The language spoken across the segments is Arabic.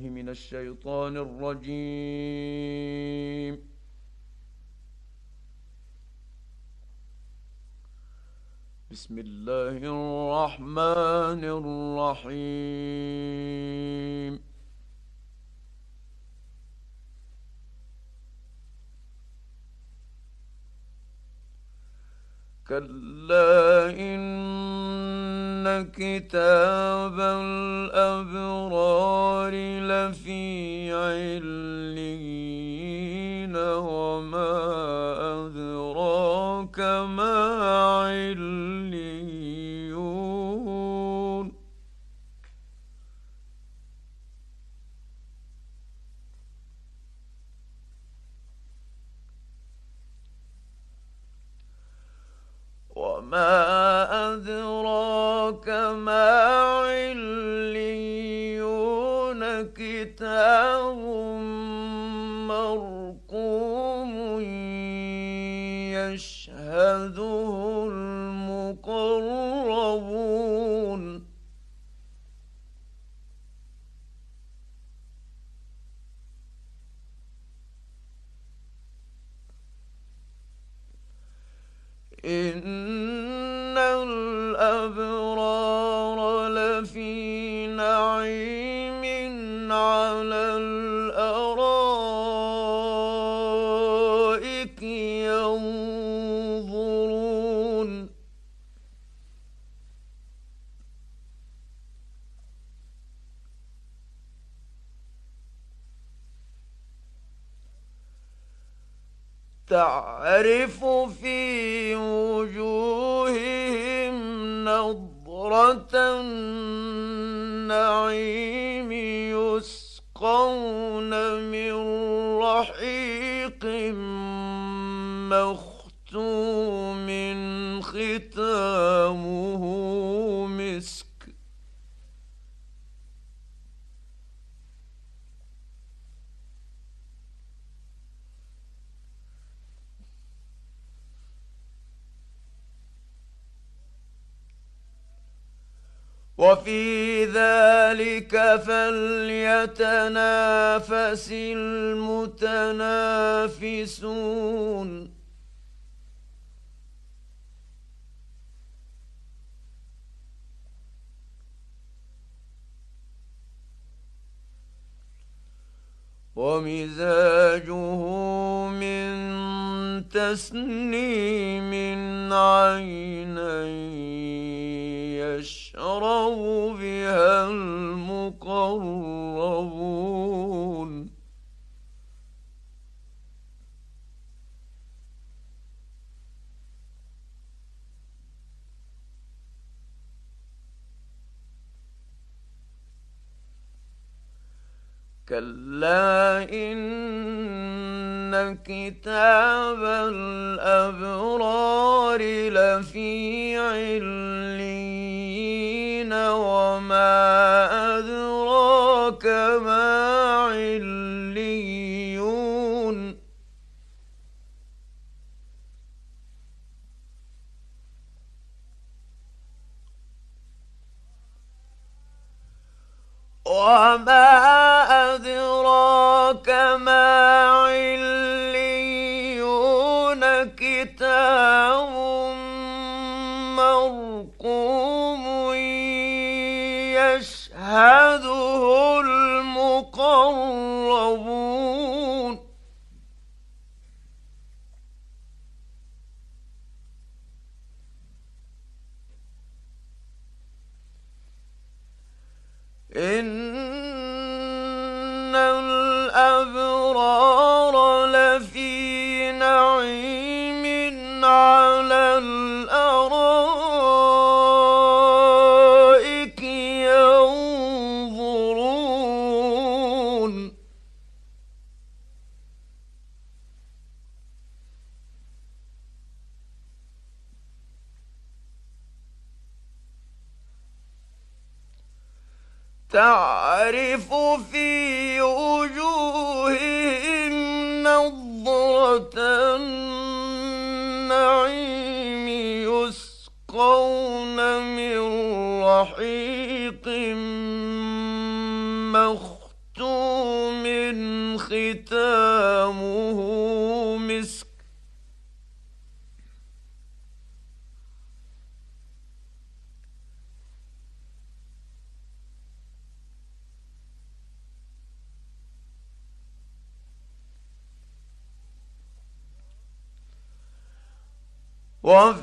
من الشيطان الرجيم. بسم الله الرحمن الرحيم. كلا إن كتاب الأبرار لفي علين وما أدراك ما عليون وما تعرف في وجوههم نضرة النعيم. وفي ذلك فليتنافس المتنافسون. ومزاجه من تسنيم عينا إن كتاب الأبرار لفي علين وما أدراك ما عليون وما تعرف في وجوههم نضرة النعيم يسقون من رحيق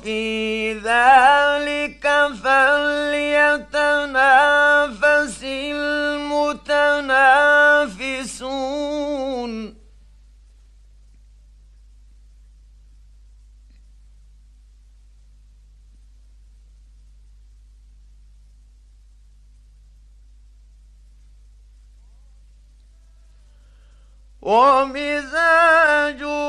في ذلك فليتنافس المتنافسون ومزاجه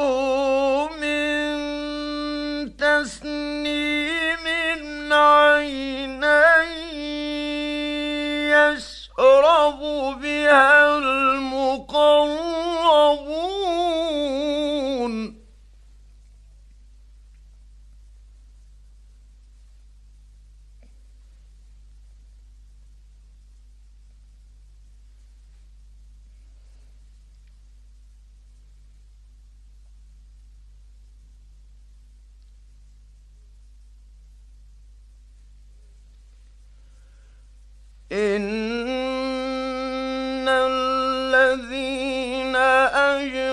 الذين أجرموا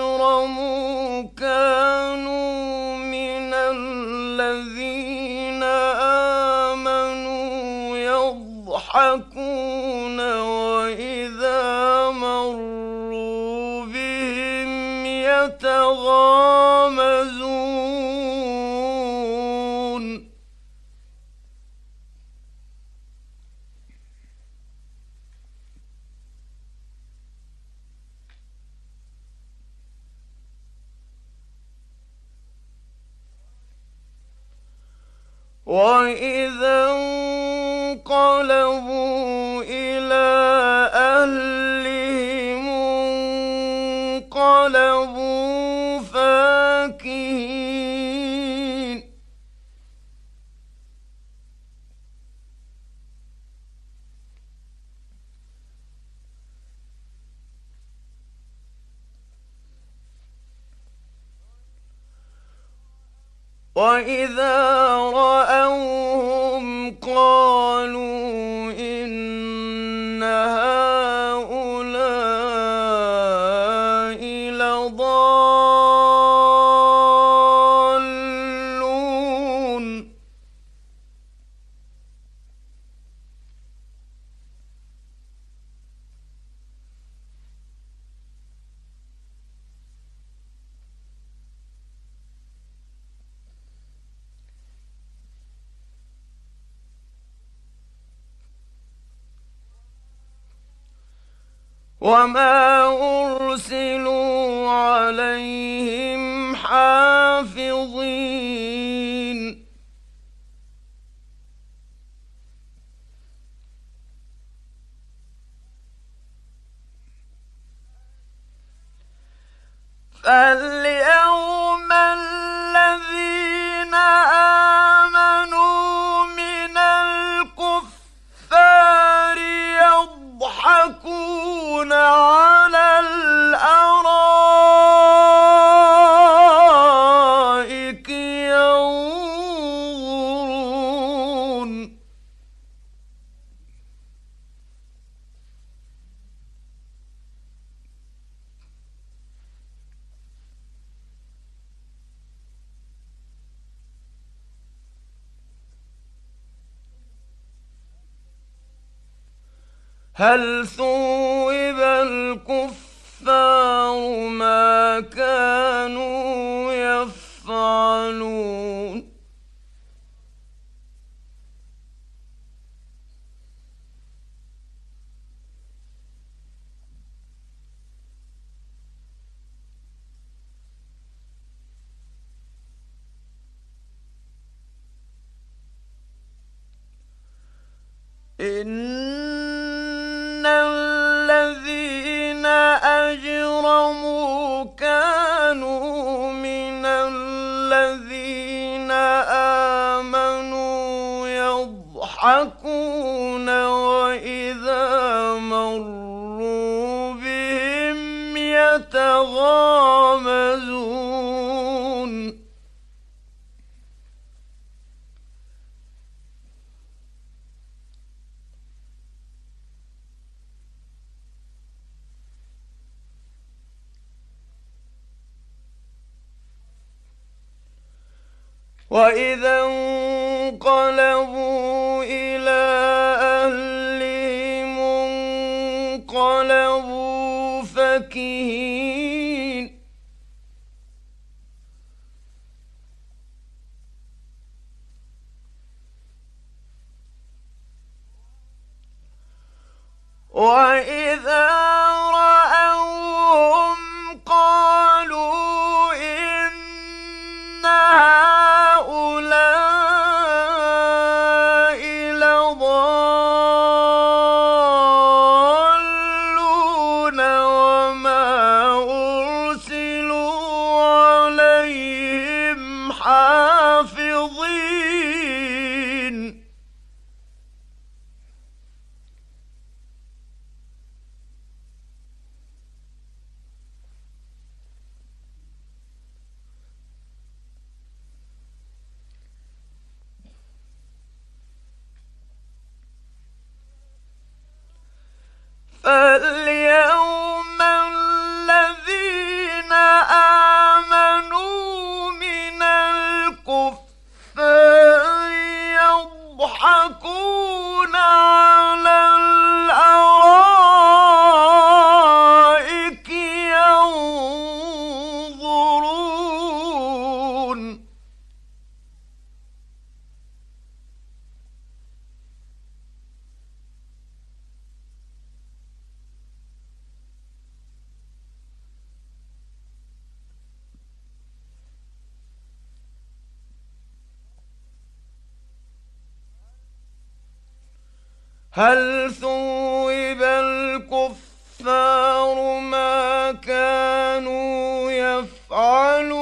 وإذا رأى ألا هل ثوب الكفار ما كانوا يفعلون؟ إن وإذا انقلبوا إلى أهلهم انقلبوا فكهين early هل ثوب الكفار ما كانوا يفعلون؟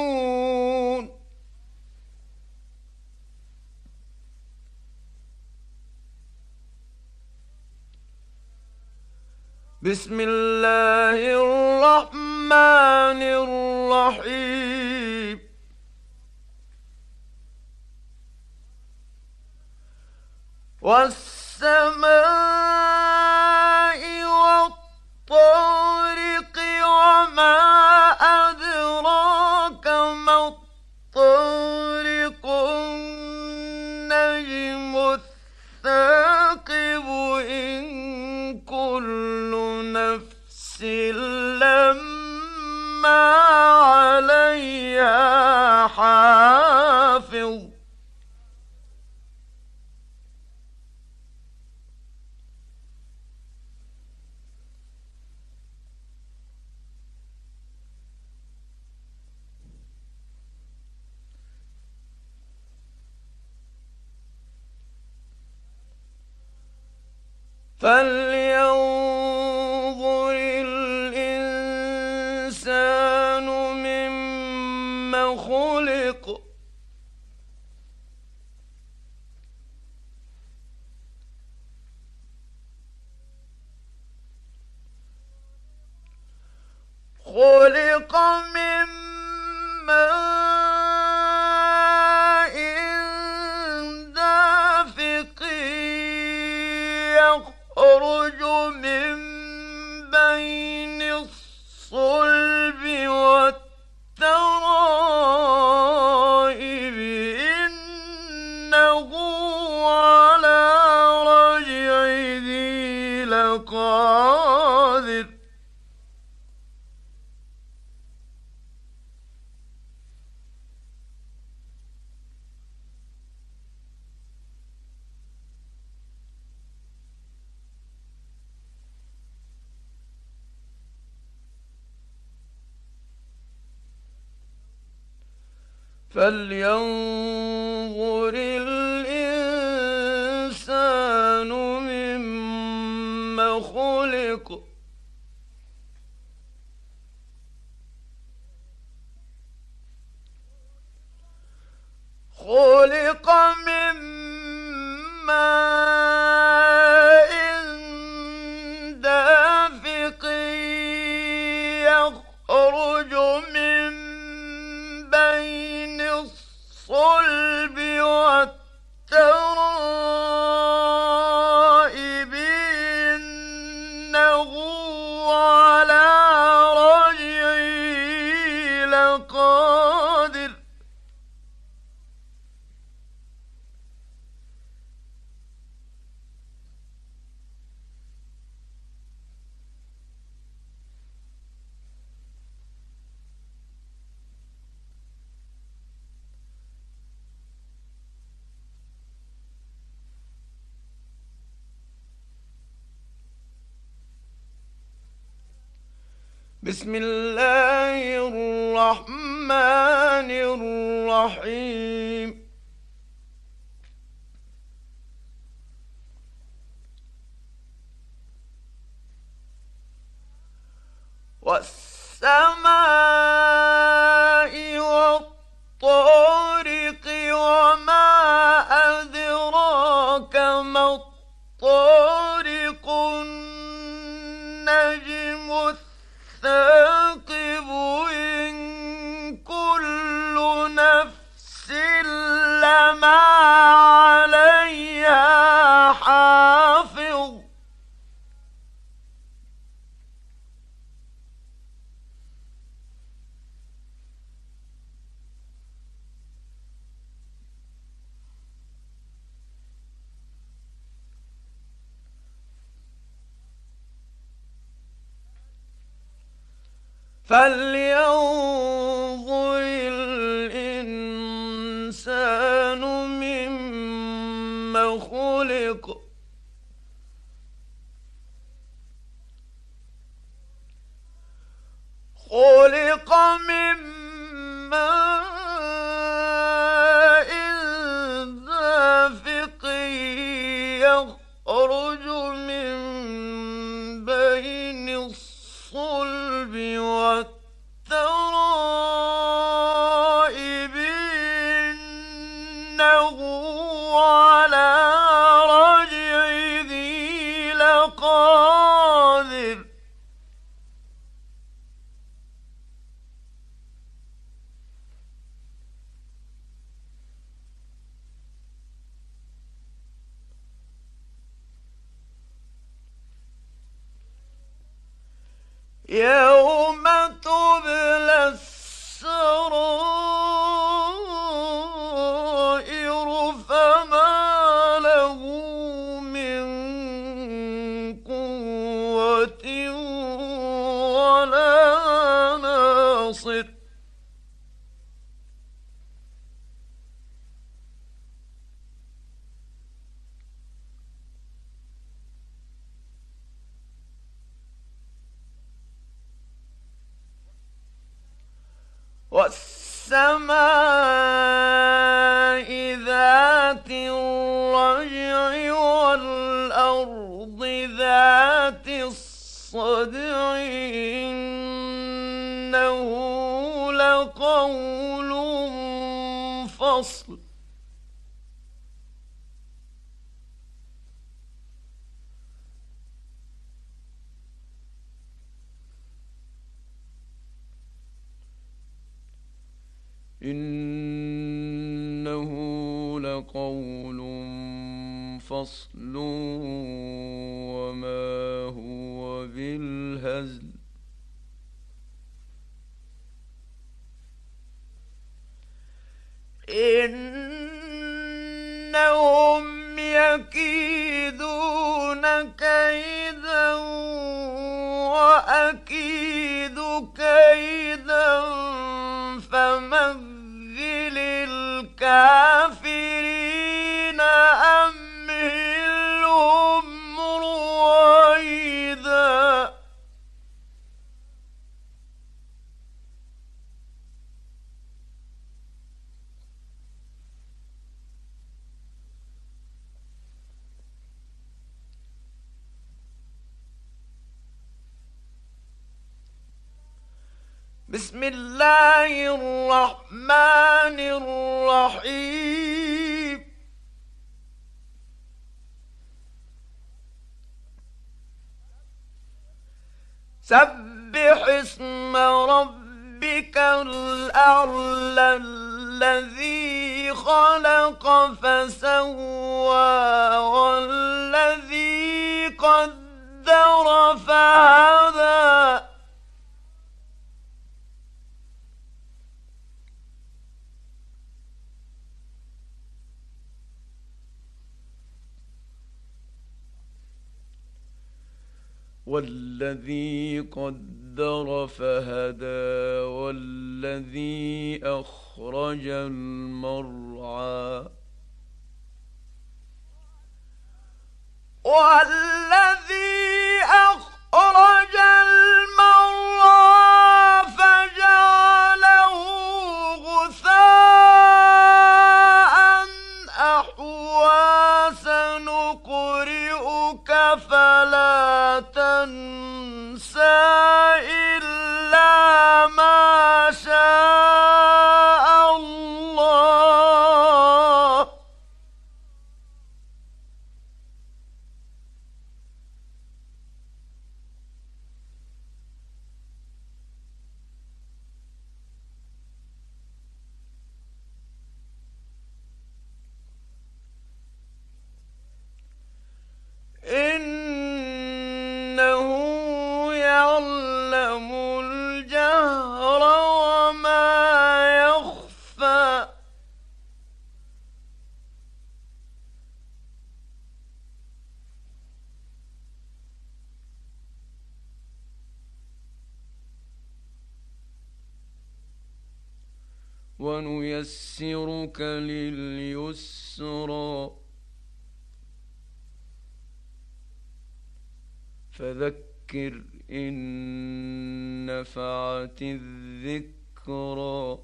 بسم الله الرحمن الرحيم. والسلام السماء فلينظر فلينظر الإنسان مما خلق. خلق من الرحمن الرحيم. والسماء والطور فلي Yeah. الفصل. إنه لقول فصل بسم الله الرحمن الرحيم. سبح اسم ربك الأعلى الذي خلق فسوى والذي قدر فهذا والذي قدر فهدى والذي أخرج المرعى. والذي أخرج المرعى ربك لليسرى. فذكر إن نفعت الذكرى.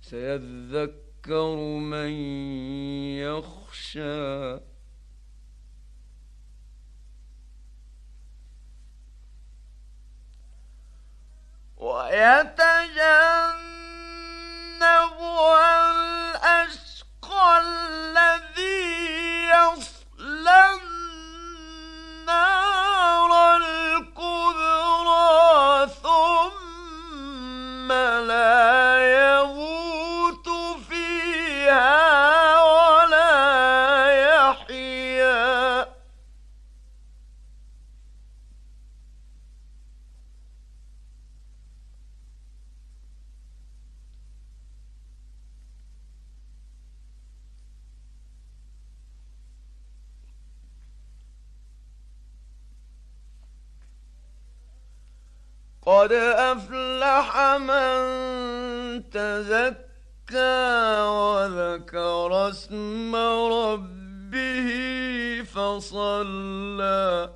سيذكر من يخشى. and كلا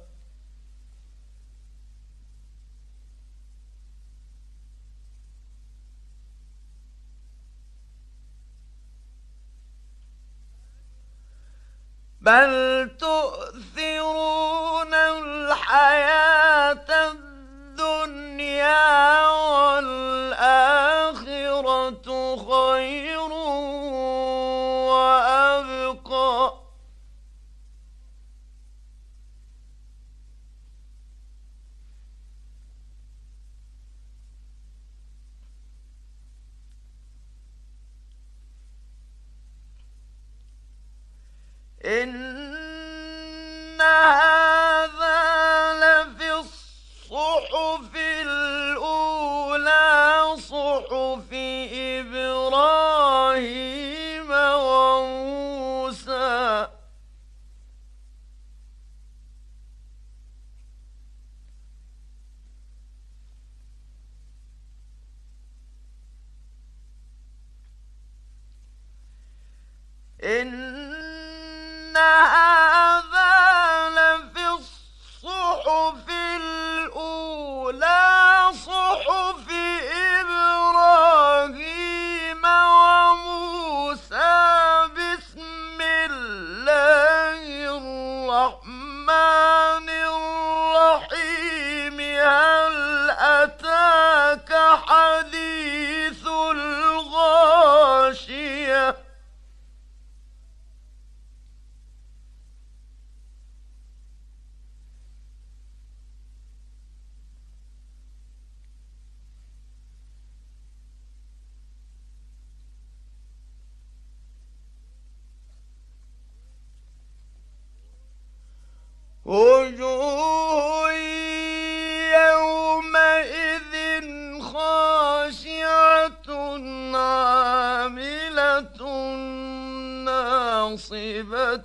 بل تؤثرون الحياة إن مصيبة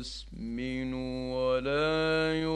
يسمن ولا يغني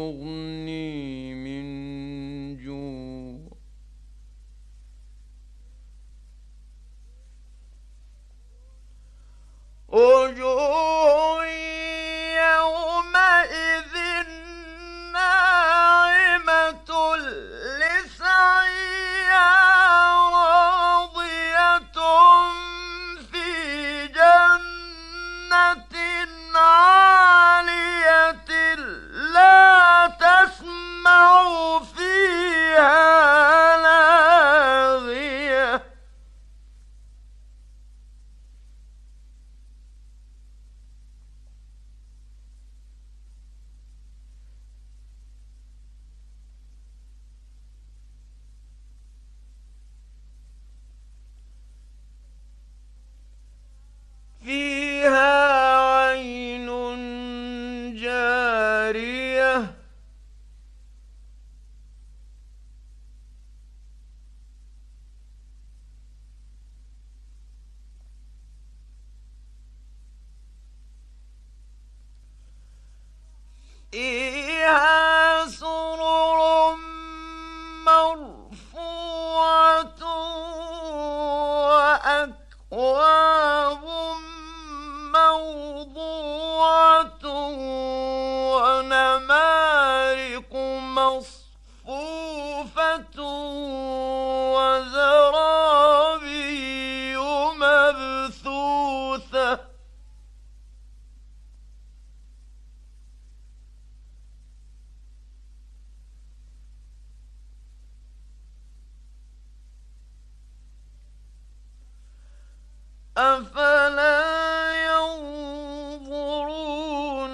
أفلا ينظرون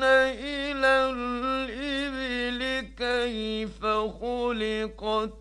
إلى الإبل كيف خلقت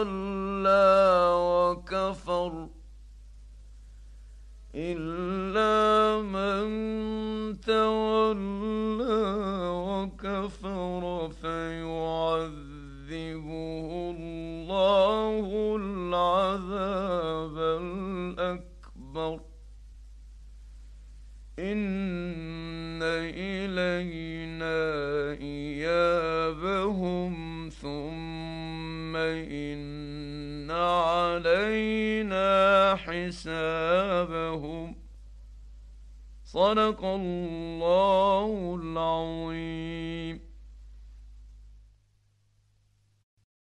تولى وكفر إلا من تولى وكفر فيعذبه الله العذاب الأكبر. إن حسابهم. صدق الله العظيم.